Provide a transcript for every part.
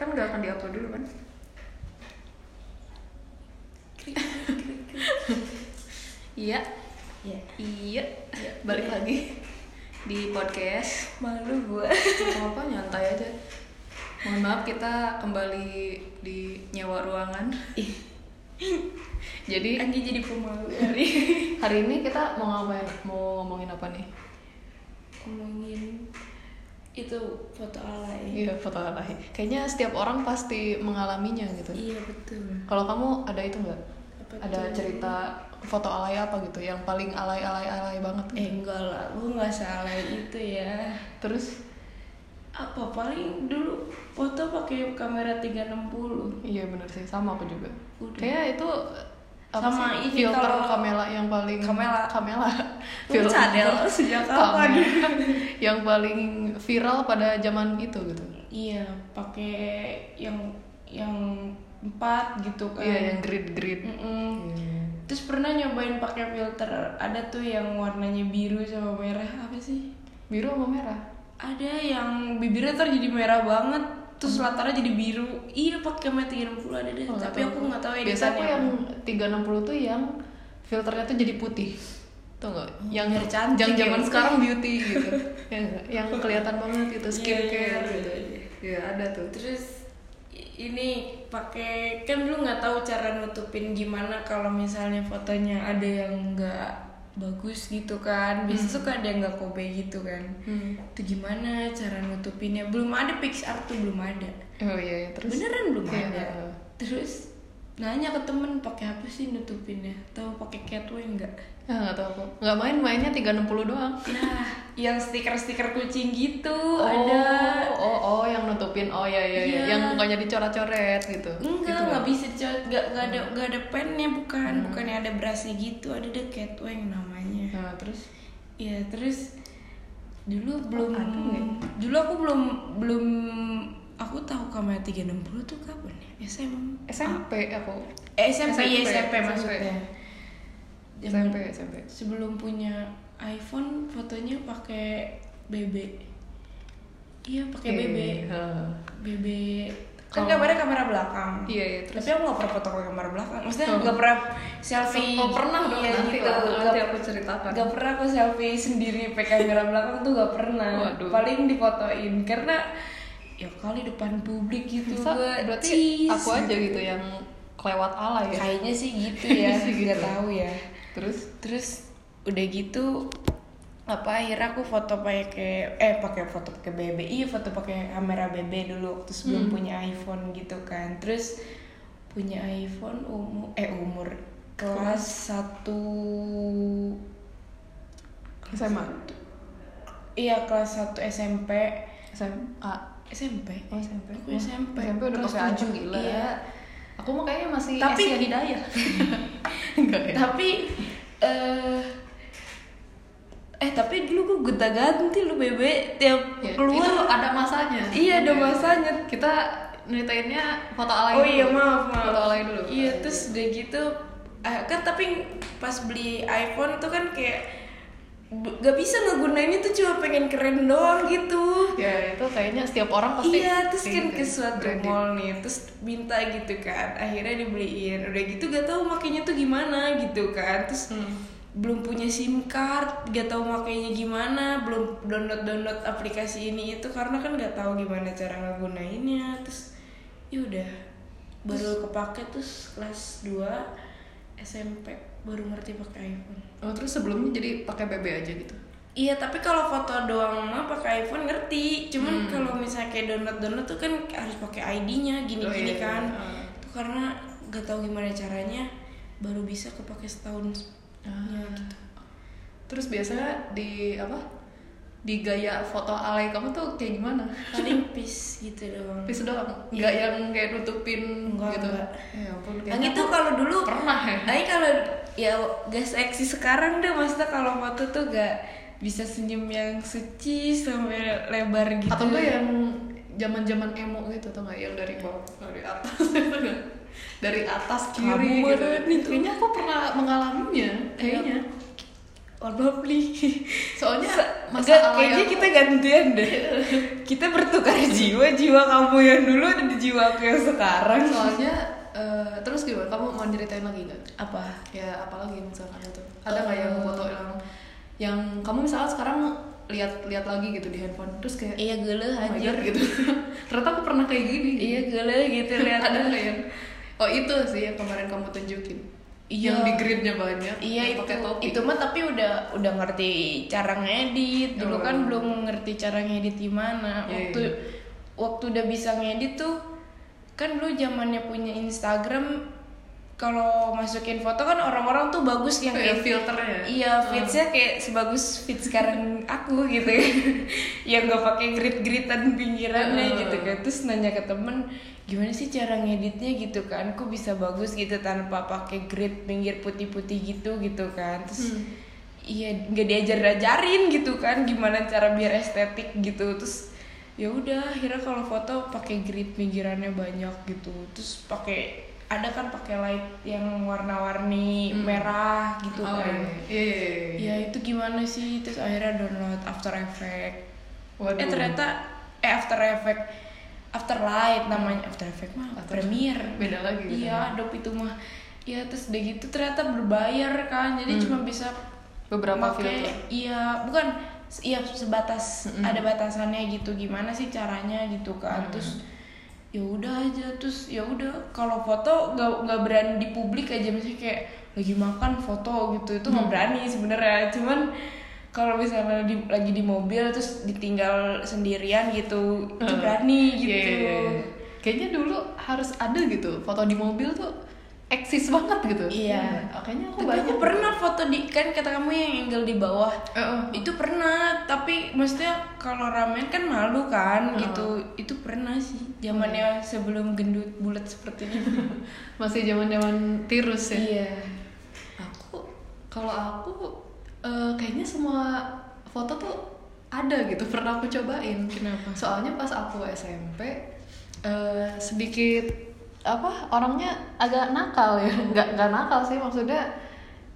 kan nggak akan diupload dulu kan? Iya. Ya iya. Balik lagi di podcast. Malu gua. Gak apa nyantai aja. Mohon maaf kita kembali di nyewa ruangan. Jadi Anggi jadi pemalu hari hari ini kita mau ngapain? Mau ngomongin apa nih? Ngomongin itu foto alay. Iya foto alay. Kayaknya setiap orang pasti mengalaminya gitu. Iya betul. Kalau kamu ada itu nggak? Ada cerita foto alay apa gitu yang paling alay alay alay banget eh enggak lah. Gua nggak salah itu ya. Terus? Apa? Paling dulu foto pakai kamera 360 iya bener sih. Sama aku juga. Udah. kayak itu apa Sama sih, ini filter kalau- kamera yang paling Kamera. kamera. Lu cadel sejak kapan? yang paling viral pada zaman itu gitu. Iya pakai yang yang empat gitu kan. Iya yang grid grid. Mm-mm. terus pernah nyobain pakai filter. Ada tuh yang warnanya biru sama merah. Apa sih? Biru sama merah? Ada yang bibirnya ntar jadi merah banget terus latarnya jadi biru. Iya pakai kamera 30 ada deh. Oh, tapi aku nggak tahu biasa aku yang 360 tuh yang filternya tuh jadi putih. Tuh nggak? Yang biar cantik yang zaman ya. sekarang beauty gitu. Yang yang kelihatan banget gitu Iya, skincare iya, gitu. iya. ya ada tuh. Terus ini pakai kan lu nggak tahu cara nutupin gimana kalau misalnya fotonya ada yang nggak bagus gitu kan. Biasa suka ada yang nggak kobe gitu kan. Hmm. itu gimana cara nutupinnya? Belum ada PixArt tuh belum ada. Oh iya, iya. terus? Beneran belum Iya. ada. terus nanya ke temen pakai apa sih nutupinnya? Tahu pakai catway ah nggak tahu aku. Nggak main mainnya 360 doang. Nah yang stiker-stiker kucing gitu oh, ada. oh oh yang nutupin. Oh iya iya, iya. Iya. yang mukanya dicoret-coret gitu. Enggak Gitu nggak bisa dicoret. Nggak nggak ada nggak ada pennya bukan. Hmm. bukannya ada brushnya gitu ada deh catway namanya. Nah terus? Ya terus dulu belum ada nggak? dulu aku belum belum aku tahu kamera 360 tuh kapan ya? SM SMP aku. Eh SMP, SMP, ya SMP, SMP. maksudnya Zaman- SMP SMP sebelum punya iPhone fotonya pakai BB iya pakai BB. BB kan Kalau- kameranya kamera belakang iya iya terus tapi aku nggak pernah foto pakai kamera belakang maksudnya Oh. nggak pernah selfie Oh, pernah dong iya, nanti gitu. nanti aku ceritakan. nggak pernah aku selfie sendiri pakai kamera belakang tuh nggak pernah Waduh. paling difotoin karena ya kali depan publik gitu Masa gua berarti cheese aku aja gitu yang kelewat alay ya kayaknya sih gitu ya sih nggak gitu. tahu ya terus? Terus udah gitu apa akhirnya aku foto pakai eh pakai foto pakai BB iya foto pakai kamera BB dulu waktu sebelum Hmm. punya iPhone gitu kan. Terus punya iPhone umur eh umur kelas satu SMA iya kelas 1 SMP SMA SMP oh SMP Aku SMP. SMP udah Kelas tujuh, gila. iya. aku mah kayaknya masih Tapi- Asia Hidayah enggak ya tapi eh eh tapi dulu gue gonta ganti lu BB tiap Ya, keluar itu ada masanya Iya, ada masanya. kita nyeritainnya foto alay Oh dulu. iya maaf maaf. foto alay dulu Iya terus udah gitu eh, kan tapi pas beli iPhone tuh kan kayak gak bisa ngegunainnya tuh cuma pengen keren doang gitu. ya itu kayaknya setiap orang pasti Iya terus kan gitu, ke suatu branding. mall nih terus minta gitu kan akhirnya dibeliin udah gitu gak tahu makainya tuh gimana gitu kan terus Hmm. belum punya SIM card gak tahu makainya gimana belum download download aplikasi ini itu karena kan gak tahu gimana cara ngegunainnya terus ya udah baru kepake terus kelas 2 SMP baru ngerti pakai iPhone oh terus sebelumnya jadi pakai BB aja gitu Iya tapi kalau foto doang mah pakai iPhone ngerti. Cuman Hmm. kalau misalnya kayak download download tuh kan harus pakai ID-nya Oh, gini-gini iya, kan. iya. Itu karena gak tahu gimana caranya baru bisa kepake setahun. Ah. terus biasanya di apa di gaya foto alay kamu tuh kayak gimana Paling peace gitu doang. Pis doang nggak yang kayak nutupin Enggak, gitu enggak. ya ampun Yang kayaknya itu kalau dulu pernah ya Tapi kalau ya gak seksi sekarang deh maksudnya kalau foto tuh gak bisa senyum yang suci sampai lebar gitu. atau enggak yang zaman zaman emo gitu atau nggak yang dari bawah dari atas itu enggak dari atas kiri Kamu gitu itu. kayaknya aku pernah mengalaminya kayaknya Oh lovely. soalnya masa Enggak, alay kayaknya kita gantian deh. kita bertukar jiwa, jiwa kamu yang dulu di jiwa aku yang sekarang. soalnya eh, terus gimana? Kamu mau ceritain lagi nggak? Apa? ya apalagi misalkan itu. Ada nggak yang foto yang yang kamu misalnya sekarang lihat lihat lagi gitu di handphone terus kayak Iya gele oh. God, gitu. Ternyata aku pernah kayak gini. Iya gele gitu lihat. Ada nggak yang? Oh itu sih yang kemarin kamu tunjukin. Iya. yang di gridnya banyak Iya itu, pakai topi. itu mah tapi udah udah ngerti cara ngedit. Dulu Oh. kan belum ngerti cara ngedit gimana. Iya, waktu iya. waktu udah bisa ngedit tuh kan dulu zamannya punya Instagram kalau masukin foto kan orang-orang tuh bagus yang Kayak kayak filternya Iya, fitsnya kayak sebagus fit sekarang aku gitu yang nggak pakai grit-gritan pinggirannya Heeh. gitu kan. Terus nanya ke temen, gimana sih cara ngeditnya gitu kan? Kok bisa bagus gitu tanpa pakai grit pinggir putih-putih gitu gitu kan? Terus Hmm. iya nggak diajar-ajarin gitu kan gimana cara biar estetik gitu. Terus ya udah akhirnya kalau foto pakai grit pinggirannya banyak gitu. Terus pakai ada kan pakai light yang warna-warni Hmm. merah gitu oh, kan. iya, iya, iya, iya. Ya itu gimana sih? Terus akhirnya download After Effects. Waduh. Eh ternyata eh After Effects Afterlight namanya After Effects mah After- Premiere. beda lagi gitu. Iya, Adobe itu mah. Ya terus udah gitu ternyata berbayar kan. Jadi Hmm. cuma bisa beberapa make- filter Iya, bukan iya sebatas Mm-mm. ada batasannya gitu. Gimana sih caranya gitu kan. Mm. Terus ya udah aja terus ya udah kalau foto nggak nggak berani di publik aja misalnya kayak lagi makan foto gitu itu nggak Hmm. berani sebenarnya cuman kalau misalnya di, lagi di mobil terus ditinggal sendirian gitu itu Hmm. berani gitu Iya, iya, iya. kayaknya dulu harus ada gitu foto di mobil tuh eksis banget gitu. Iya. Oh, kayaknya aku tapi banyak aku pernah foto di kan kata kamu yang angle di bawah. Heeh. itu pernah tapi maksudnya kalau ramen kan malu kan Heeh. gitu. Itu pernah sih zamannya sebelum gendut bulat seperti ini. Masih zaman zaman tirus ya? Iya. Aku kalau aku eh, kayaknya semua foto tuh ada gitu pernah aku cobain. Kenapa? soalnya pas aku SMP eh, sedikit apa orangnya agak nakal ya. Nggak nggak nakal sih maksudnya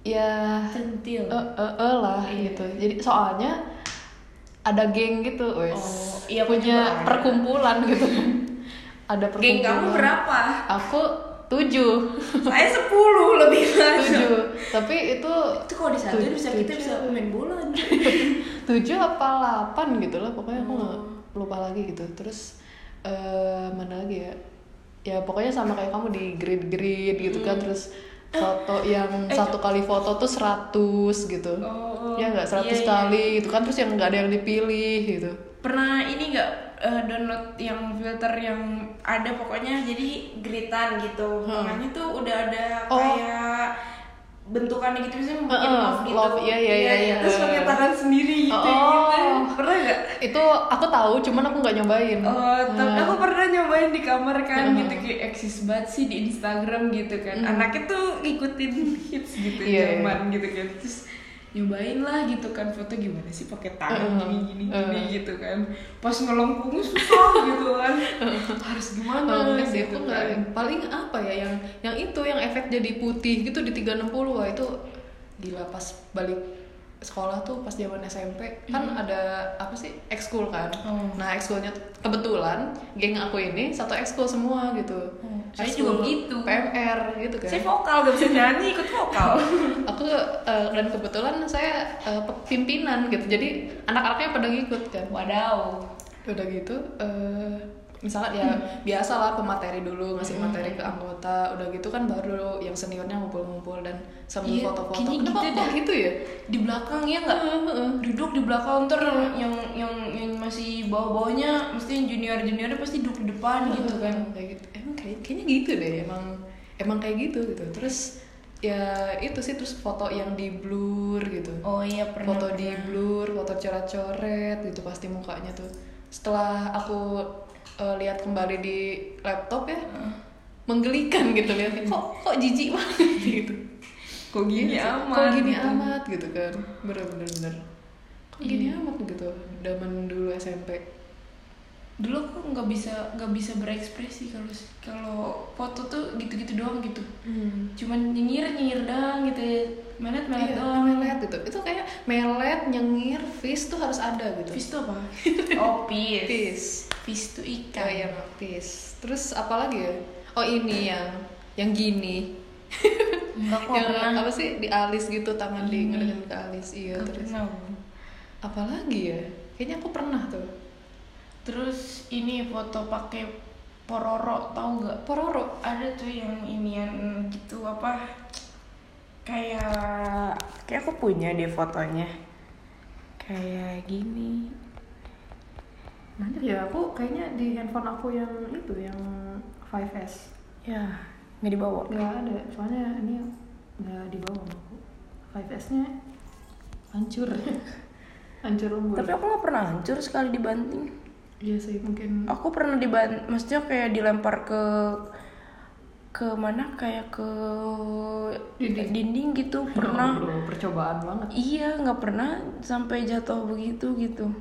ya centil. Eh eh, eh lah Iya. gitu. Jadi soalnya ada geng gitu. Wes Oh, iya, punya ada. perkumpulan gitu. Ada perkumpulan geng kamu berapa? Aku tujuh. Saya sepuluh lebih banyak tujuh. Tapi itu itu kalau disatuin bisa kita bisa main bola. Tujuh apa delapan gitu lah pokoknya aku nggak Oh. lupa lagi gitu. Terus eh mana lagi ya ya pokoknya sama kayak kamu di grid grid gitu kan Hmm. terus foto yang Eh. satu kali foto tuh 100 gitu Oh, ya nggak 100 iya, iya. kali gitu kan terus yang nggak ada yang dipilih gitu pernah ini nggak eh, download yang filter yang ada pokoknya jadi gritan gitu Hmm. tuh udah ada Oh. kayak bentukannya gitu misalnya bikin Heeh, love gitu love, iya, iya, iya, iya. terus pakai tangan sendiri gitu Oh. gitu pernah nggak itu aku tahu cuman aku nggak nyobain Oh, tapi aku pernah nyobain di kamar kan gitu kayak eksis banget sih di Instagram gitu kan. Hmm. Anaknya tuh ngikutin hits gitu Iya, zaman gitu kan. Terus nyobain lah gitu kan foto gimana sih pakai tangan Heeh. gini gini gini Heeh. gitu kan. Pas ngelengkung susah gitu kan. Harus gimana Oh, enggak sih, gitu aku kan. paling apa ya yang yang itu yang efek jadi putih gitu di 360 wah itu gila pas balik sekolah tuh pas zaman SMP kan ada apa sih ekskul kan Oh. nah ekskulnya kebetulan geng aku ini satu ekskul semua gitu Oh, saya juga gitu. PMR gitu kan Saya vokal gak bisa nyanyi ikut vokal. aku eh, dan kebetulan saya pe- pimpinan gitu jadi anak-anaknya pada ngikut kan Wadaw. udah gitu eh misalnya ya biasa lah pemateri dulu ngasih materi ke anggota udah gitu kan baru yang seniornya ngumpul-ngumpul dan sambil Iya, foto-foto. kayaknya kenapa gitu dah. gitu ya? Di belakang ya nggak? Heeh. duduk di belakang ntar yang yang yang, yang masih bawah-bawahnya mesti yang junior juniornya pasti duduk di depan gitu kan. kayak gitu. Emang kayak kayaknya gitu deh emang emang kayak gitu gitu. Terus ya itu sih terus foto yang di blur gitu. Oh iya pernah foto di pernah. blur foto coret-coret gitu pasti mukanya tuh. Setelah aku eh, lihat kembali di laptop ya menggelikan gitu lihatnya kok kok jijik banget gitu. Kok gini sih, amat kok gini gitu. amat gitu kan bener bener bener kok gini amat gitu zaman dulu SMP dulu aku nggak bisa nggak bisa berekspresi kalau kalau foto tuh gitu-gitu doang gitu Hmm. cuman nyengir nyengir doang gitu ya melet melet Iya, doang melet gitu. Itu kayak melet, nyengir, fish tuh harus ada gitu. fish tuh apa oh fish Fish. fish tuh Oh ikan iya, Mak, fish. Terus apa lagi ya? Oh ini yang yang gini. enggak yang pernah apa sih di alis gitu tangan di ke alis iya Nggak terus pernah. apa lagi ya kayaknya aku pernah tuh terus ini foto pakai pororo tahu nggak? Pororo? Ada tuh yang inian gitu apa? Kayak kayak aku punya deh fotonya. Kayak gini. Banyak ya, aku kayaknya di handphone aku yang itu yang 5S ya nggak dibawa. Nggak ada, soalnya ini nggak dibawa. Aku 5S-nya hancur. Hancur umur. Tapi aku nggak pernah hancur sekali dibanting iya sih mungkin. Aku pernah dibanting maksudnya kayak dilempar ke ke mana? Kayak ke Dinding. dinding gitu pernah. Aduh, percobaan banget. Iya nggak pernah sampai jatuh begitu gitu.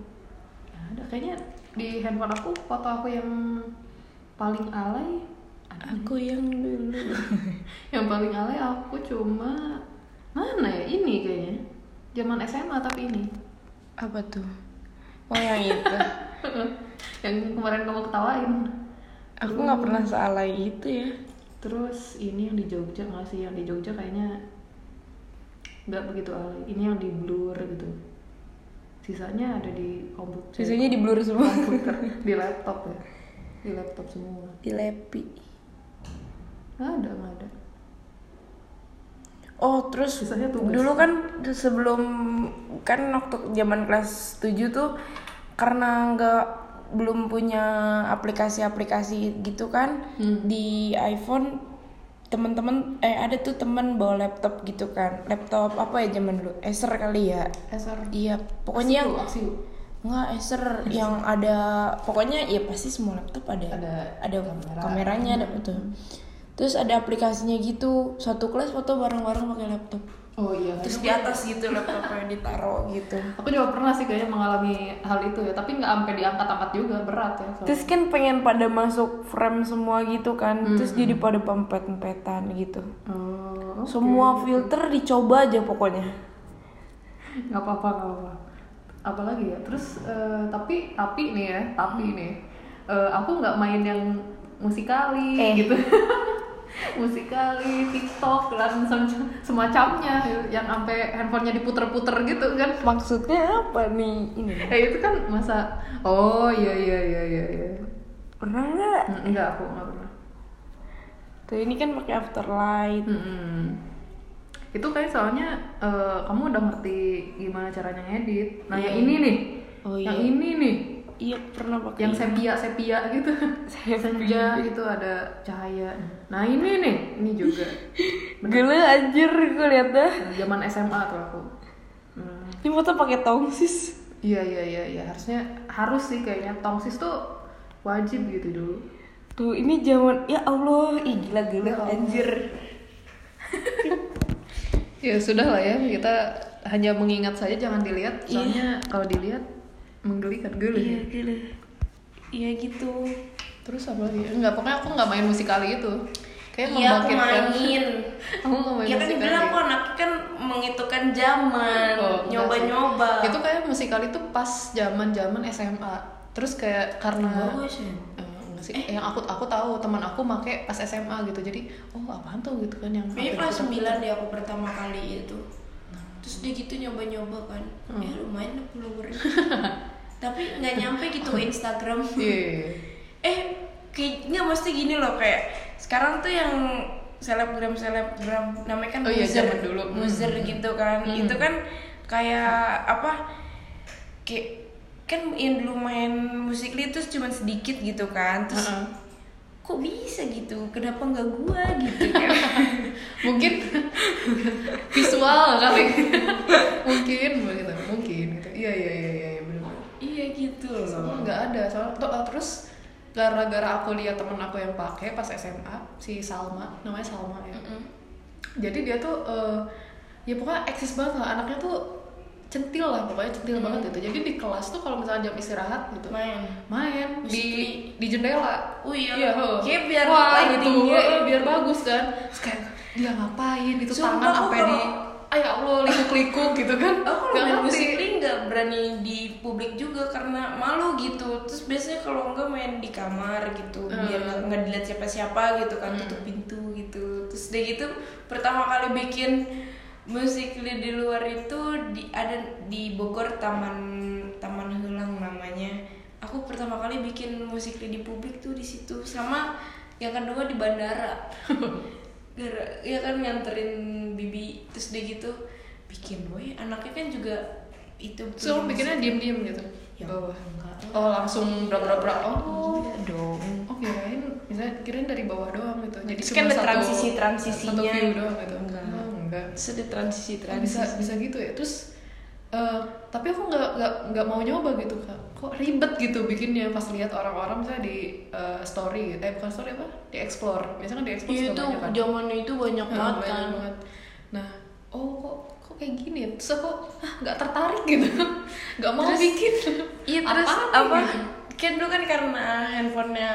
Ada kayaknya di handphone aku foto aku yang paling alay ada aku yang dulu. Yang paling alay aku cuma mana ya? Ini kayaknya. Zaman SMA tapi ini. Apa tuh? Oh yang itu yang kemarin kamu ketawain. Aku nggak pernah sealai itu ya. Terus ini yang di Jogja nggak sih? Yang di Jogja kayaknya nggak begitu alay. Ini yang di blur gitu. Sisanya ada di komputer. Sisanya di blur semua. Komputer. Di laptop ya. Di laptop semua. Di lepi. Nggak ada nggak ada. Oh terus Sisanya tugas. dulu kan sebelum kan waktu zaman kelas 7 tuh karena nggak belum punya aplikasi-aplikasi gitu kan Hmm. di iPhone temen-temen eh ada tuh temen bawa laptop gitu kan. Laptop apa ya zaman dulu? Acer kali ya? Acer. Iya pokoknya yang Axiu, Axiu. nggak Acer yang ada pokoknya ya pasti semua laptop ada. Ada ada kamera. kameranya ada foto terus ada aplikasinya gitu. Satu kelas foto bareng-bareng pakai laptop oh iya terus di atas gitu laptopnya ditaruh gitu. Aku juga pernah sih kayaknya mengalami hal itu ya tapi nggak sampai diangkat-angkat juga berat ya soalnya. terus kan pengen pada masuk frame semua gitu kan terus jadi pada pempet-pempetan gitu. Oh oke. semua filter dicoba aja pokoknya. Nggak apa-apa nggak apa apalagi ya terus eh, tapi tapi nih ya tapi nih eh, aku nggak main yang musikali Eh. gitu musikali TikTok dan sem- semacamnya yang sampai handphonenya diputer-puter gitu kan maksudnya apa nih ini eh itu kan masa oh iya iya iya iya iya pernah nggak Hmm, enggak aku nggak pernah tuh ini kan pakai afterlight Mm-mm. Itu kayak soalnya eh, kamu udah ngerti gimana caranya ngedit. Nah, yang Iya. ini nih. Oh, Yang iya. ini nih. Iya pernah pakai Yang sepia sepia gitu. Senja gitu ada cahaya. Nah, ini nih, ini juga. Gila anjir gue liat dah. Zaman SMA tuh aku. Hmm. Ini foto pakai tongsis. Iya iya iya iya harusnya harus sih kayaknya tongsis tuh wajib gitu dulu. Tuh ini zaman ya Allah, ih gila gila Ya anjir. Ya sudah lah ya kita hanya mengingat saja jangan dilihat soalnya kalau dilihat menggelikan gue Iya gila. Iya gitu. Terus apa lagi? Enggak, pokoknya aku nggak main musikali itu. Kayak Iya aku main. aku nggak main Ya kan musikali. dibilang kok anak kan menghitungkan zaman, Oh, enggak nyoba-nyoba. sih. Itu kayak musikali itu pas zaman-zaman SMA. Terus kayak karena Bagus ya. Eh, sih, yang aku aku tahu teman aku make pas SMA gitu. Jadi, oh apaan tuh gitu kan yang sampai kelas diputar-putar. 9 deh aku pertama kali itu. Terus dia gitu nyoba-nyoba kan. Hmm. Ya lumayan lah followernya. Tapi nggak nyampe gitu ke Instagram. Iya. eh kayaknya mesti gini loh kayak sekarang tuh yang selebgram selebgram namanya kan Oh iya, muzer, zaman dulu. muzer Hmm. gitu kan Hmm. itu kan kayak apa kayak kan yang dulu main musik itu cuma sedikit gitu kan terus Heeh. kok bisa gitu kenapa nggak gua gitu kan mungkin visual kali mungkin begitu mungkin gitu iya iya iya iya iya, iya gitu soalnya loh nggak ada soalnya eh, terus gara-gara aku lihat temen aku yang pakai pas SMA si Salma namanya Salma ya Mm-mm. jadi dia tuh eh, ya pokoknya eksis banget lah anaknya tuh centil lah pokoknya centil Hmm. banget gitu jadi di kelas tuh kalau misalnya jam istirahat gitu main main di Musik. di jendela Oh iya. heeh. Kayak biar Wah, gitu, heeh, biar bagus kan Terus kayak dia ngapain itu Sumpah, tangan apa di ah ya Allah likuk-likuk gitu kan aku Nggak ngerti. Nggak berani di publik juga karena malu gitu. Terus biasanya kalau enggak main di kamar gitu Hmm. biar nggak dilihat siapa-siapa gitu kan tutup pintu gitu. Terus deh gitu pertama kali bikin musik di luar itu di ada di Bogor Taman Taman Helang namanya. Aku pertama kali bikin musik di publik tuh di situ sama yang kedua di bandara. Gara ya kan nganterin bibi terus dia gitu bikin boy anaknya kan juga itu so bikinnya diem-diem gitu? Ya, bawah enggak. oh langsung brak-brak oh. Iya dong. Oh kirain misalnya kirain dari bawah doang gitu. Jadi kan ada satu transisi-transisinya. satu view doang gitu. Enggak. oh, enggak. Terus ada transisi Oh, transisi bisa bisa gitu ya. Terus eh, tapi aku nggak nggak nggak mau nyoba gitu kak. Kok ribet gitu bikinnya pas lihat orang-orang misalnya di eh, story eh bukan story apa? Di explore biasanya kan di explore Iya itu banyak kan? zaman itu banyak banget banyak kan. banget. nah oh kok kok kayak gini ya? terus aku ah nggak tertarik gitu nggak mau Terus- bikin iya terus apa gitu? kan dulu kan karena handphonenya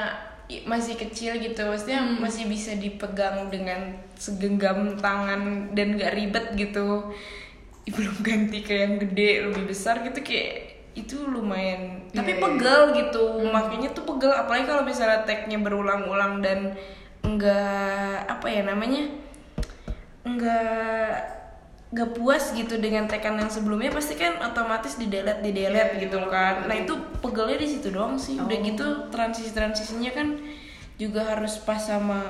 masih kecil gitu maksudnya Hmm. masih bisa dipegang dengan segenggam tangan dan gak ribet gitu belum ganti ke yang gede lebih besar gitu kayak itu lumayan tapi Iya, iya. pegel gitu makanya tuh pegel apalagi kalau misalnya tagnya berulang-ulang dan enggak apa ya namanya enggak nggak puas gitu dengan tekan yang sebelumnya pasti kan otomatis di delete di delete Iya, gitu kan. betul. nah itu pegelnya di situ doang sih. Udah Oh. gitu transisi transisinya kan juga harus pas sama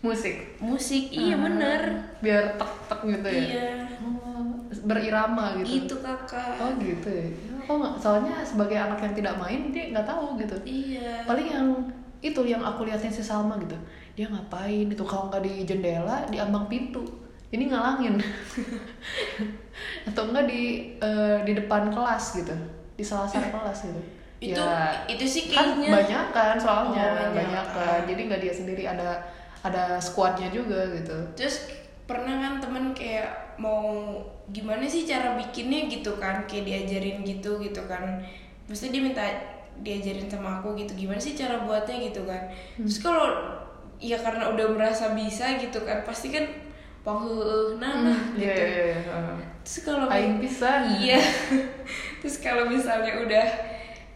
musik. Musik iya Ah, bener. biar tek tek gitu ya? Iya. Oh, berirama gitu. Itu kakak. Oh gitu ya? Oh soalnya sebagai anak yang tidak main dia nggak tahu gitu. Iya. Paling yang itu yang aku liatin si Salma gitu. Dia ngapain itu kalau nggak di jendela di ambang pintu ini ngalangin. Atau enggak di eh, di depan kelas gitu. Di selasar kelas gitu. itu ya. itu sih kan kayaknya. banyak kan soalnya Oh, banyak. banyak kan. Jadi nggak dia sendiri ada ada squadnya juga gitu. Terus pernah kan temen kayak mau gimana sih cara bikinnya gitu kan kayak diajarin gitu gitu kan. Mesti dia minta diajarin sama aku gitu gimana sih cara buatnya gitu kan. Terus kalau ya karena udah merasa bisa gitu kan pasti kan pangheueuh nah nah Iya, gitu iya, iya, iya. terus kalau Aing pisan. iya terus kalau misalnya udah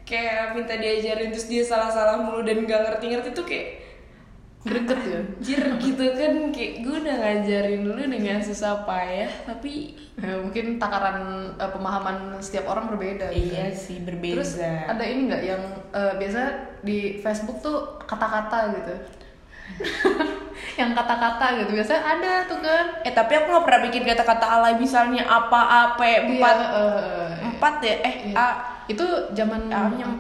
kayak minta diajarin terus dia salah-salah mulu dan nggak ngerti-ngerti tuh kayak greget ya Anjir gitu kan kayak gue udah ngajarin lu dengan susah payah tapi Ya, mungkin takaran eh, pemahaman setiap orang berbeda gitu. iya sih berbeda Terus ada ini nggak yang eh, biasa di Facebook tuh kata-kata gitu. yang kata-kata gitu. Biasanya ada tuh kan. eh tapi aku nggak pernah bikin kata-kata alay misalnya apa apa empat Iya, eh, empat ya? Eh iya. a. Itu zaman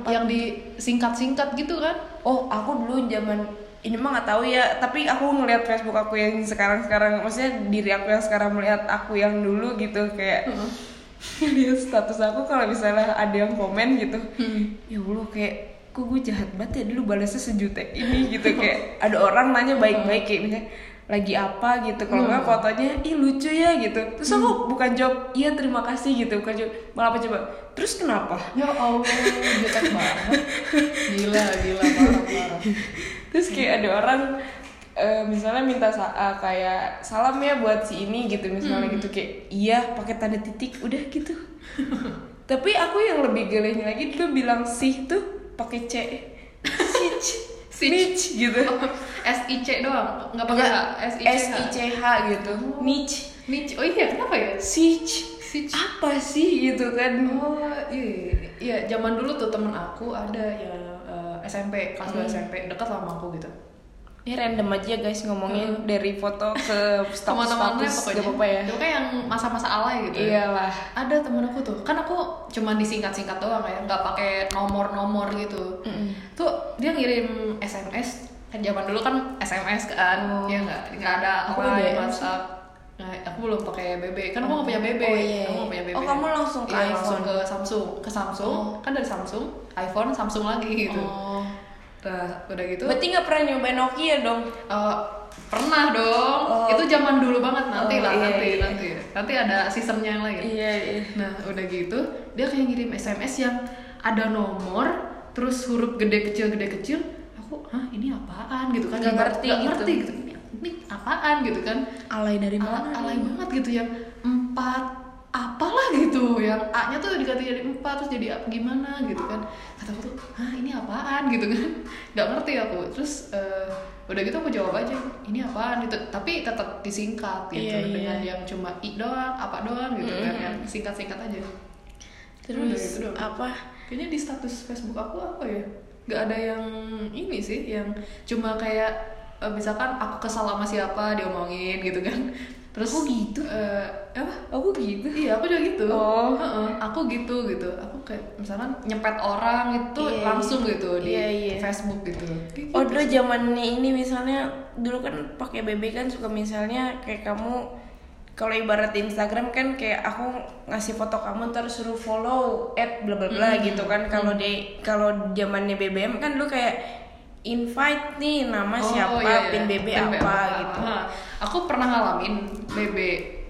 yang disingkat-singkat gitu kan. oh aku dulu zaman ini mah nggak tahu ya tapi aku ngeliat Facebook aku yang sekarang sekarang maksudnya diri aku yang sekarang melihat aku yang dulu gitu kayak lihat status aku kalau misalnya ada yang komen gitu. Ya Allah kayak kok gue jahat banget ya? Dulu balasnya sejuta ini gitu kayak ada orang nanya baik-baik kayak misalnya lagi apa? gitu. Kalau nggak fotonya ih lucu ya gitu. Terus aku bukan jawab iya terima kasih gitu. Bukan jawab malah apa coba? Terus kenapa? Ya Allah, jutek banget. Gila, gila parah parah. terus kayak ada orang eh, misalnya minta sa- eh, kayak salam ya buat si ini gitu misalnya gitu. Kayak iya pakai tanda titik udah gitu. Tapi aku yang lebih gelenya lagi dulu bilang sih tuh pakai c. Sich Snitch gitu. S I C doang, nggak pakai H. S I C S I C H gitu. Niche Niche. Oh iya, kenapa ya? sich Sich. apa sih gitu kan? Oh iya, iya zaman dulu tuh temen aku ada yang eh, SMP kelas 2 SMP dekat sama aku gitu. Ini random aja guys ngomongnya dari foto ke status status pokoknya. gak apa-apa ya Itu kayak yang masa-masa alay gitu. iyalah Ada temen aku tuh, kan aku cuma disingkat-singkat doang ya, nggak pakai nomor-nomor gitu. Tuh dia ngirim SMS, kan zaman dulu kan SMS kan, Oh. ya nggak nggak ada Aku. WhatsApp. Nah, aku belum pakai BB, kan aku nggak punya BB. Oh, iya, Aku nggak punya BB. Oh, kamu langsung ke Iya, langsung iPhone? ke Samsung, ke Samsung, kan dari Samsung, iPhone, Samsung lagi gitu. oh Nah, udah gitu. berarti nggak pernah nyobain Nokia dong Eh, pernah dong. Oh. Itu zaman dulu banget nanti Oh, lah, iya, nanti iya. nanti. nanti ada seasonnya yang lain iya iya Nah, udah gitu, dia kayak ngirim SMS yang ada nomor, terus huruf gede kecil gede kecil. Aku, hah ini apaan gitu kan? Nggak- ngerti nggak gitu. ngerti gitu. Ini, ini apaan gitu kan? alay dari mana alay banget gitu yang empat apalah gitu yang A nya tuh diganti jadi empat terus jadi apa- gimana gitu kan. Kata aku tuh hah ini apaan? gitu kan. Nggak ngerti aku. Terus eh, udah gitu aku jawab aja ini apaan? gitu. Tapi tetap disingkat gitu Iya, iya. dengan yang cuma i doang apa doang gitu kan Mm-mm. yang singkat singkat aja Udah terus gitu doang. apa? Kayaknya di status Facebook aku apa ya? Nggak ada yang ini sih yang cuma kayak eh, misalkan aku kesal sama siapa diomongin gitu kan terus Oh, gitu? eh, apa aku gitu iya aku juga gitu Oh. Heeh, aku gitu gitu aku kayak misalkan nyepet orang itu Iya, langsung gitu di Iya, iya. Facebook gitu Kayak Oh gitu dulu sih. zaman ini misalnya dulu kan pakai BB kan suka misalnya kayak kamu kalau ibarat di Instagram kan kayak aku ngasih foto kamu ntar suruh follow at bla bla bla Hmm. gitu kan kalau di kalau zamannya BBM kan dulu kayak invite nih nama Oh, siapa iya, iya. pin BB Pin apa gitu. Hah, aku pernah ngalamin BB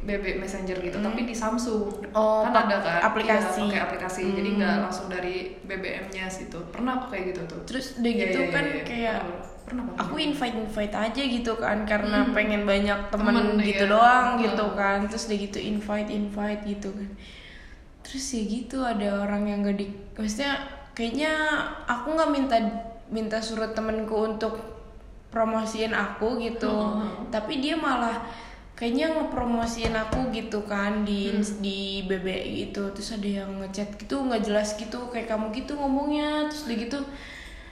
BB Messenger gitu, tapi di Samsung. Hmm. Oh, kan ada kan? aplikasi. Iya, pakai aplikasi. Jadi Hmm. nggak langsung dari BBM-nya situ. Pernah aku kayak gitu tuh. Terus udah Iya, gitu iya, kan iya, iya. kayak Pernah, pernah banget. aku invite invite aja gitu kan karena Hmm. pengen banyak temen, Temen, gitu iya. doang Hmm. gitu kan terus udah gitu invite invite gitu kan terus ya gitu ada orang yang gak di maksudnya kayaknya aku nggak minta minta suruh temenku untuk promosiin aku gitu Hmm. tapi dia malah kayaknya ngepromosiin aku gitu kan di Hmm. di BB itu terus ada yang ngechat gitu nggak jelas gitu kayak kamu gitu ngomongnya terus udah gitu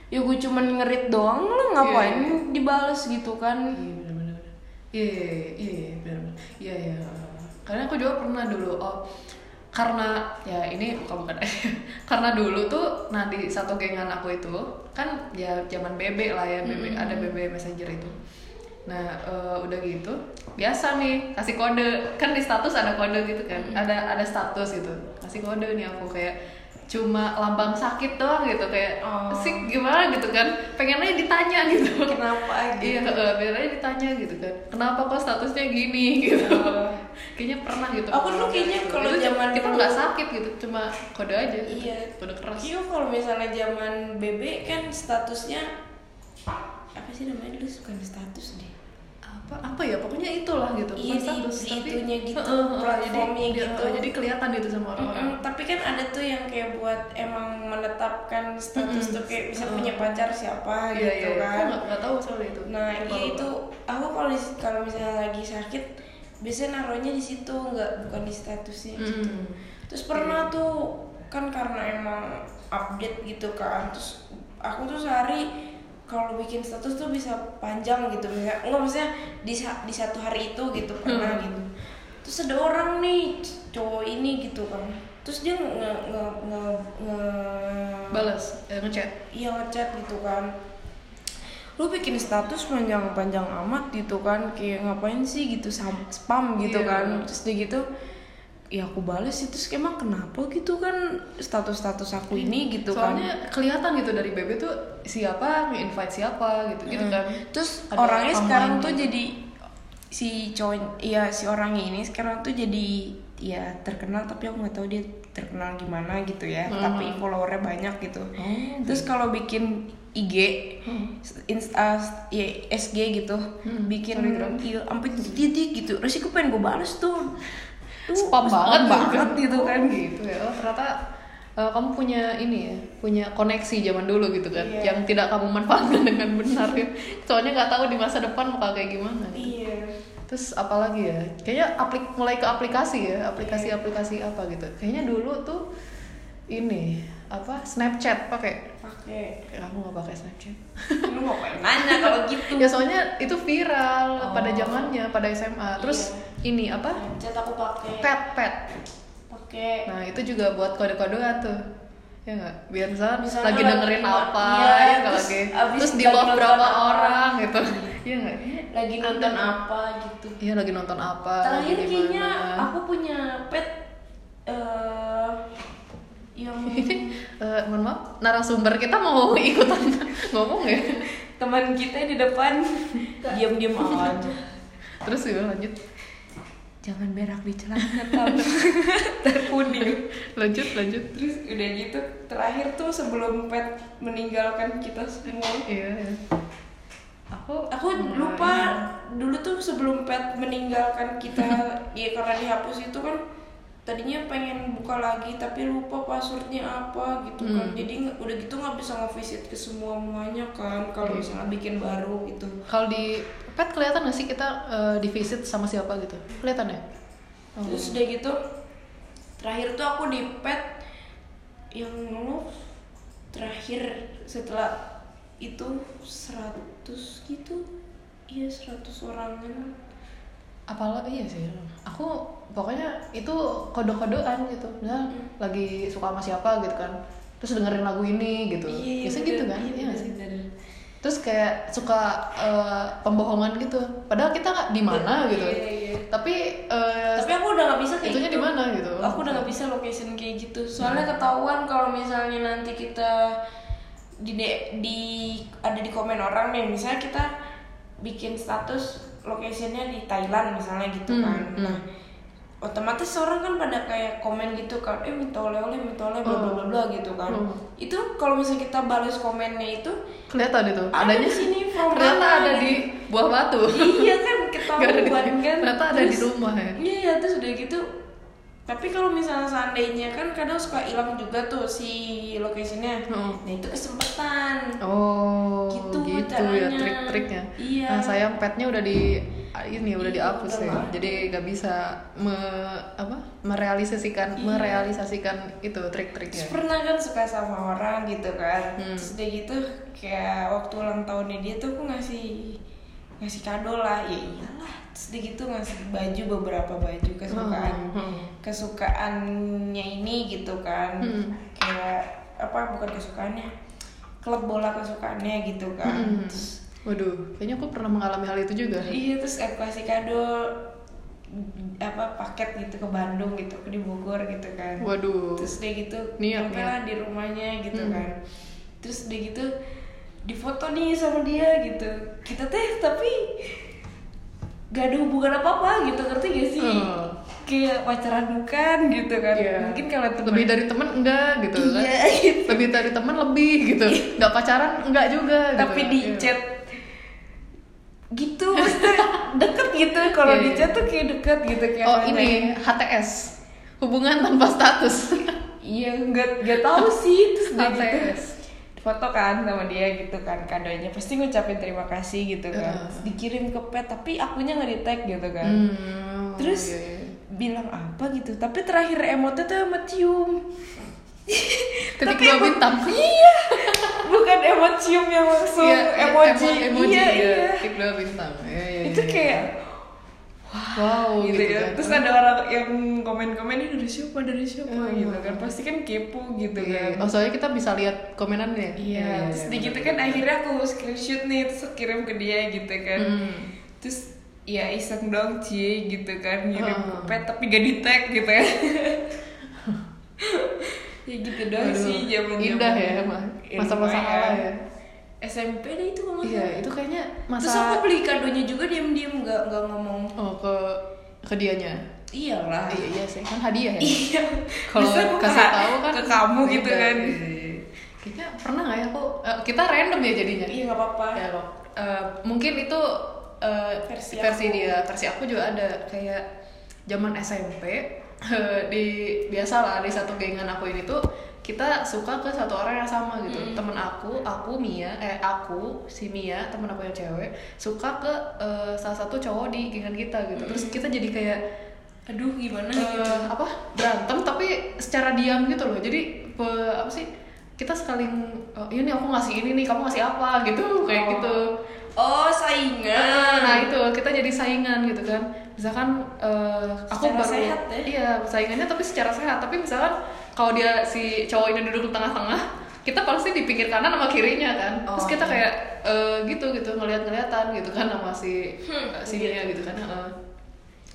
ya gue cuman ngerit doang lo ngapain Iya, iya. dibales gitu kan Iya. Iya iya iya iya. Iya iya. Karena aku juga pernah dulu. Oh karena ya ini bukan bukan. Karena dulu tuh nah di satu gengan aku itu kan ya zaman BB lah ya BB ada BB Messenger itu. Nah eh, udah gitu biasa nih kasih kode. Kan di status ada kode gitu kan ada ada status gitu. Kasih kode nih aku kayak cuma lambang sakit doang gitu kayak Oh. sih gimana? gitu kan. Pengennya ditanya gitu. Kenapa Iya, gitu? uh, biasanya ditanya gitu kan, kenapa kok statusnya gini? gitu? Oh. Kayaknya pernah gitu. Aku dulu kayaknya Gitu. kalau zaman kita nggak sakit gitu, cuma kode aja. Iya. Kode keras. Iya kalau misalnya zaman BB kan statusnya apa sih namanya dulu bukan status deh Apa apa ya pokoknya itulah gitu. Iya, di- status, di tapi itunya gitu, heeh, platformnya jadi, gitu. Jadi kelihatan gitu sama orang-orang. Mm-mm, tapi kan ada tuh yang kayak buat emang menetapkan status Mm-mm. tuh kayak bisa Mm-mm. punya pacar siapa Iya gitu iya. Aku kan. nggak nggak tahu soal itu. Nah iya itu aku kalau di- kalau misalnya lagi sakit biasanya naruhnya di situ nggak bukan di statusnya. gitu. Mm. Terus pernah tuh kan karena emang update gitu kan. Terus aku tuh sehari kalau bikin status tuh bisa panjang gitu ya. Enggak maksudnya di di satu hari itu gitu pernah Hmm. gitu. Terus ada orang nih cowok ini gitu kan. Terus dia nge nge nge, nge- Balas, eh, ngechat. iya ngechat gitu kan lu bikin status panjang-panjang amat gitu kan kayak ngapain sih gitu spam gitu Iya. kan terus dia gitu ya aku balas itu emang kenapa gitu kan status-status aku ini gitu kan Soalnya kelihatan gitu dari BB tuh siapa nge-invite siapa gitu gitu Hmm. kan. terus Ada orangnya sekarang tuh gitu. jadi si cowok iya si orangnya ini sekarang tuh jadi ya terkenal tapi aku nggak tahu dia terkenal gimana gitu ya Hmm. tapi followernya banyak gitu. Oh, terus kalau bikin IG Hmm. Insta ya, SG gitu Hmm, bikin iya sampai titik gitu. Terus aku pengen gue balas tuh. Tuh, spam banget banget gitu Oh, kan gitu ya. Oh, ternyata eh, kamu punya ini ya punya koneksi zaman dulu gitu kan Iya. yang tidak kamu manfaatkan dengan benar ya. Soalnya nggak tahu di masa depan bakal kayak gimana gitu. iya terus apalagi ya? Kayaknya aplik mulai ke aplikasi ya aplikasi-aplikasi Iya. apa gitu. Kayaknya dulu tuh ini apa Snapchat pakai. Pakai. Eh, kamu nggak pakai Snapchat. Lu mau nanya kalau gitu? Ya soalnya itu viral Oh. pada zamannya pada SMA terus ini apa? Snapchat aku pakai. Pet pet. Pakai. Nah itu juga buat kode-kodean tuh Ya nggak? Biar misalnya, Misalnya lagi lagi dengerin ma- apa iya, ya nggak terus lagi? abis Terus di lagi love berapa apa. orang gitu? Iya nggak? lagi nonton apa gitu. Iya lagi nonton apa terakhir lagi kayaknya aku punya pet eh yang Eh, Mohon maaf, narasumber kita mau ikutan ngomong ya? Teman kita di depan. Diam-diam aja. Terus ya lanjut jangan berak di celana terkuning lanjut lanjut terus udah gitu terakhir tuh sebelum pet meninggalkan kita semua iya iya. aku aku lumayan. lupa dulu tuh sebelum pet meninggalkan kita ya karena dihapus itu kan tadinya pengen buka lagi tapi lupa passwordnya apa gitu kan Hmm. jadi udah gitu nggak bisa nge-visit ke semua muanya kan kalau Iya. misalnya bikin baru gitu kalau di pet kelihatan gak sih kita eh, di visit sama siapa gitu? Kelihatan ya? Oh. terus udah gitu terakhir tuh aku di pet yang lu terakhir setelah itu 100 gitu. Iya 100 orangan apalah iya sih. Aku pokoknya itu kode-kodean gitu. Misalnya Hmm. lagi suka sama siapa gitu kan. Terus dengerin lagu ini gitu. Iya, biasa bener. gitu kan? Iya, iya nggak sih? bener. Terus kayak suka eh, pembohongan gitu padahal kita nggak di mana gitu Iya, iya. tapi eh, Tapi aku udah nggak bisa kayak itunya gitu. di mana gitu Aku udah nggak bisa location kayak gitu. Soalnya ketahuan kalau misalnya nanti kita di de- di ada di komen orang nih, misalnya kita bikin status locationnya di Thailand misalnya gitu Hmm, kan. hmm. Otomatis orang kan pada kayak komen gitu kan, eh minta oleh-oleh, minta oleh, bla bla bla gitu kan. Hmm. Itu kalau misalnya kita balas komennya itu kelihatan itu ada adanya di sini ternyata ada gitu. di buah batu iya kan di ketahuan kan ternyata ada di Terus- rumah ya Iya, terus udah gitu. Tapi kalau misalnya seandainya kan kadang suka hilang juga tuh si locationnya. Hmm. Nah itu kesempatan. Oh, Gitu gitu, ya trik-triknya. Iya. Nah, sayang petnya udah di ini udah Iya, dihapus ya. Jadi nggak bisa me, apa? merealisasikan Iya. merealisasikan itu trik-triknya. pernah kan suka sama orang gitu kan. Hmm. Terus gitu kayak waktu ulang tahunnya dia tuh aku ngasih ngasih kado lah. Ya iyalah. Udah gitu ngasih baju beberapa baju kesukaan Hmm. kesukaannya ini gitu kan. Hmm. Kayak apa bukan kesukaannya klub bola kesukaannya gitu kan. Hmm. Terus Waduh, kayaknya aku pernah mengalami hal itu juga. Iya terus aku kasih kado apa paket gitu ke Bandung gitu ke di Bogor gitu kan. Waduh. Terus dia gitu nyampe lah di rumahnya gitu Hmm. kan. Terus dia gitu difoto nih sama dia gitu. Kita teh tapi gak ada hubungan apa apa gitu ngerti gak sih? Oh. Kayak pacaran bukan gitu kan. Iya. Mungkin kalau teman lebih dari temen enggak gitu kan. Iya, gitu. Lebih dari temen lebih gitu. Nggak pacaran enggak juga gitu. tapi di Iya. chat gitu maksudnya deket gitu kalau Iya, di iya. chat tuh kayak deket gitu kayak Oh, ini HTS. Hubungan tanpa status. iya nggak nggak tahu sih terus udah gitu HTS. Foto kan sama dia gitu kan kadonya pasti ngucapin terima kasih gitu kan. Terus dikirim ke pet tapi akunya nggak di tag gitu kan Hmm, terus iya, iya. bilang apa gitu tapi terakhir emotnya tuh sama cium Tapi dua bintang. iya bukan emot cium yang langsung Iya, emoji emo- emoji iya iya, iya dua bintang. Iya, iya, itu iya. kayak wow gitu, gitu, ya. kan. Terus ada orang yang komen-komen ini dari siapa dari siapa Hmm. gitu kan. Pasti kan kepo gitu Iya. kan. Oh, soalnya kita bisa lihat komenannya. Iya, terus di gitu kan akhirnya aku screenshot nih terus kirim ke dia gitu kan. Hmm. Terus ya iseng dong cie gitu kan ngirim Hmm. pet tapi gak di tag gitu ya. ya gitu doang Aduh, sih zaman indah ya, Ma. Masa-masa awal ya. SMP deh itu kalau Iya, itu kayaknya masa Terus aku beli kadonya juga diam-diam nggak nggak ngomong. oh ke ke dianya. Iyalah. Iya, iya sih, kan hadiah ya. Iya. Kalau kasih ke- tahu kan ke kamu gitu kan. Iya, iya. Kayaknya pernah nggak ya aku eh, kita random ya jadinya. Iya nggak apa-apa. Ya loh. Eh, mungkin itu eh, Versi versi, aku. dia, versi aku juga ada kayak zaman SMP di biasa lah di satu gengan aku ini tuh kita suka ke satu orang yang sama gitu Hmm. temen aku aku Mia eh aku si Mia temen aku yang cewek suka ke eh, salah satu cowok di gengan kita gitu terus kita jadi kayak Aduh gimana eh, gitu. apa berantem tapi secara diam gitu loh jadi pe- apa sih kita saling eh, ini aku ngasih ini nih kamu ngasih apa gitu kayak Oh. gitu Oh saingan. nah itu kita jadi saingan gitu kan misalkan eh, aku Secara baru sehat ya? iya saingannya tapi secara sehat tapi misalkan kalau dia si cowok ini duduk di tengah-tengah kita pasti di pinggir kanan sama kirinya kan terus Oh, kita iya. kayak eh, gitu gitu ngeliat-ngeliatan gitu kan sama si Hmm, si gitu. Gitu kan heeh.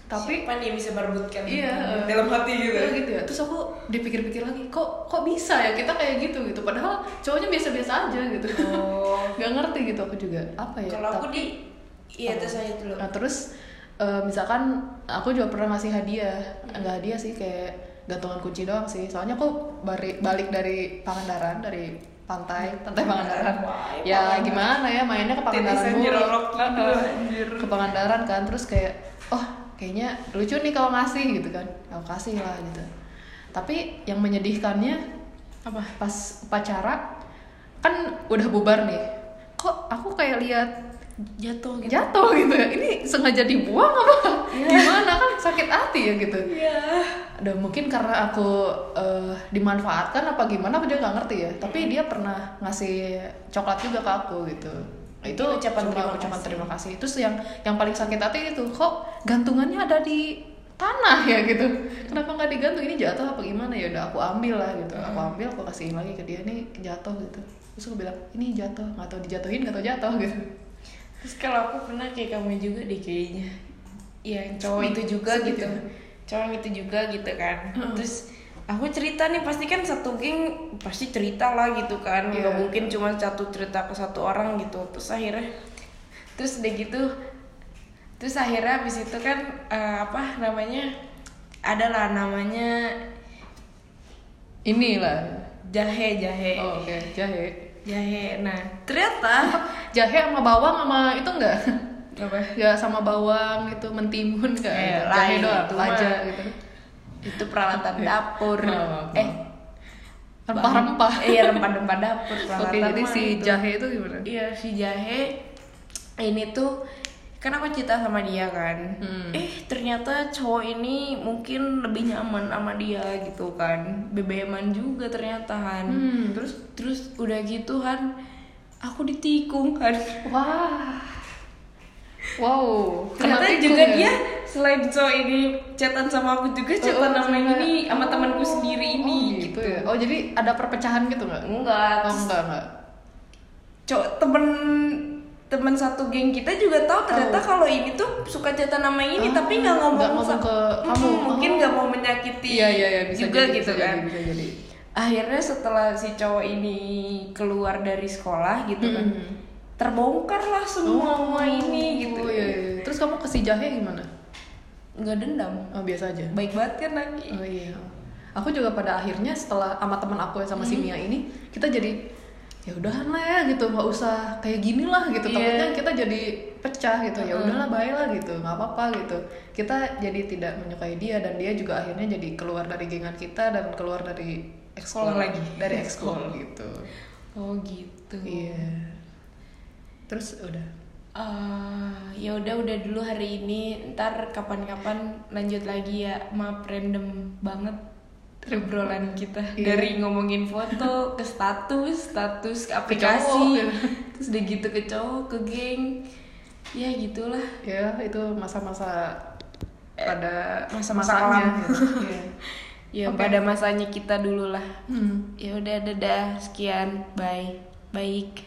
tapi Siapa nih yang bisa merebutkan Iya, dalam hati gitu. Iya gitu ya. Terus aku dipikir-pikir lagi, kok kok bisa ya kita kayak gitu gitu. Padahal cowoknya biasa-biasa aja gitu. Oh. Gak ngerti gitu aku juga. Apa ya? Kalau aku di Iya terus aja dulu. Nah, terus eh, misalkan aku juga pernah ngasih hadiah nggak hadiah sih kayak gantungan kunci doang sih. Soalnya aku balik balik dari Pangandaran dari pantai pantai Pangandaran. Wah, ya gimana ya mainnya ke Pangandaran anjir. ke Pangandaran kan terus kayak oh kayaknya lucu nih kalau ngasih gitu kan. Aku kasih lah gitu. Tapi yang menyedihkannya apa? pas upacara kan udah bubar nih. Kok aku kayak lihat jatuh gitu? Jatuh gitu ya? Ini sengaja dibuang apa? Gimana? Kan sakit hati ya gitu. Iya. Udah mungkin karena aku eh, dimanfaatkan apa gimana aku juga nggak ngerti ya. Tapi dia pernah ngasih coklat juga ke aku gitu. Itu ucapan cuma terima ucapan terima kasih. Itu yang yang paling sakit hati itu kok gantungannya ada di tanah ya gitu. Kenapa nggak digantung? Ini jatuh apa gimana? Ya udah aku ambil lah gitu. Aku ambil aku kasihin lagi ke dia nih jatuh gitu. Terus aku bilang ini jatuh nggak tahu dijatuhin nggak tahu jatuh gitu. Terus kalau aku pernah kayak kamu juga deh kayaknya. Iya, yang cowok itu juga gitu. Cowok itu juga gitu kan. Terus aku cerita nih pasti kan satu geng pasti cerita lah gitu kan. Nggak Iya. mungkin cuma satu cerita ke satu orang gitu. Terus akhirnya terus udah gitu terus akhirnya habis itu kan eh, apa namanya adalah namanya inilah jahe jahe oh, oke jahe jahe nah ternyata jahe sama bawang sama itu enggak apa ya? Sama bawang itu mentimun enggak Eh, jahe doang itu aja gitu. Itu peralatan dapur. Oh, eh rempah-rempah. Iya rempah-rempah dapur oke peralatan jadi mah si itu. jahe itu gimana? Iya si jahe ini tuh kan aku cerita sama dia kan. Hmm. eh ternyata cowok ini mungkin lebih nyaman sama dia gitu kan. Bebeman juga ternyata kan hmm, terus? Terus udah gitu kan aku ditikung kan wah wow. Ternyata juga ya? dia selain cowok ini chatan sama aku juga chatan Oh, sama. ini sama temanku sendiri oh, ini gitu. ya oh jadi ada perpecahan gitu nggak? Enggak. Oh enggak enggak. Cowok temen temen satu geng kita juga tahu ternyata kalau ini tuh suka chatan nama ini Oh, tapi nggak ngomong, nggak ngomong ke kamu. mungkin Oh. nggak mau menyakiti iya iya iya bisa juga jadi, gitu bisa kan. jadi, bisa jadi. Akhirnya setelah si cowok ini keluar dari sekolah gitu kan Mm. Terbongkar lah semua Oh, ini gitu. oh, iya, iya. terus kamu ke si jahe gimana? Nggak dendam. Oh biasa aja. Baik banget kan lagi Oh iya. Aku juga pada akhirnya setelah sama teman aku yang sama si Mia ini kita jadi ya udahan lah ya gitu. Nggak usah kayak gini lah gitu. Iya. takutnya kita jadi pecah gitu. Ya udahlah baik lah gitu. Nggak apa-apa gitu. Kita jadi tidak menyukai dia dan dia juga akhirnya jadi keluar dari gengan kita dan keluar dari ekskul lagi. dari ekskul gitu. Oh gitu. Iya terus udah Ah, ya udah udah dulu hari ini ntar kapan-kapan lanjut lagi ya maaf random banget obrolan kita Iya. dari ngomongin foto ke status status ke cowok, aplikasi ya. terus udah gitu ke cowok ke geng ya gitulah ya itu masa-masa pada masa-masa kelam. gitu. Iya. ya pada masanya kita dulu lah Hmm. ya udah dadah sekian bye baik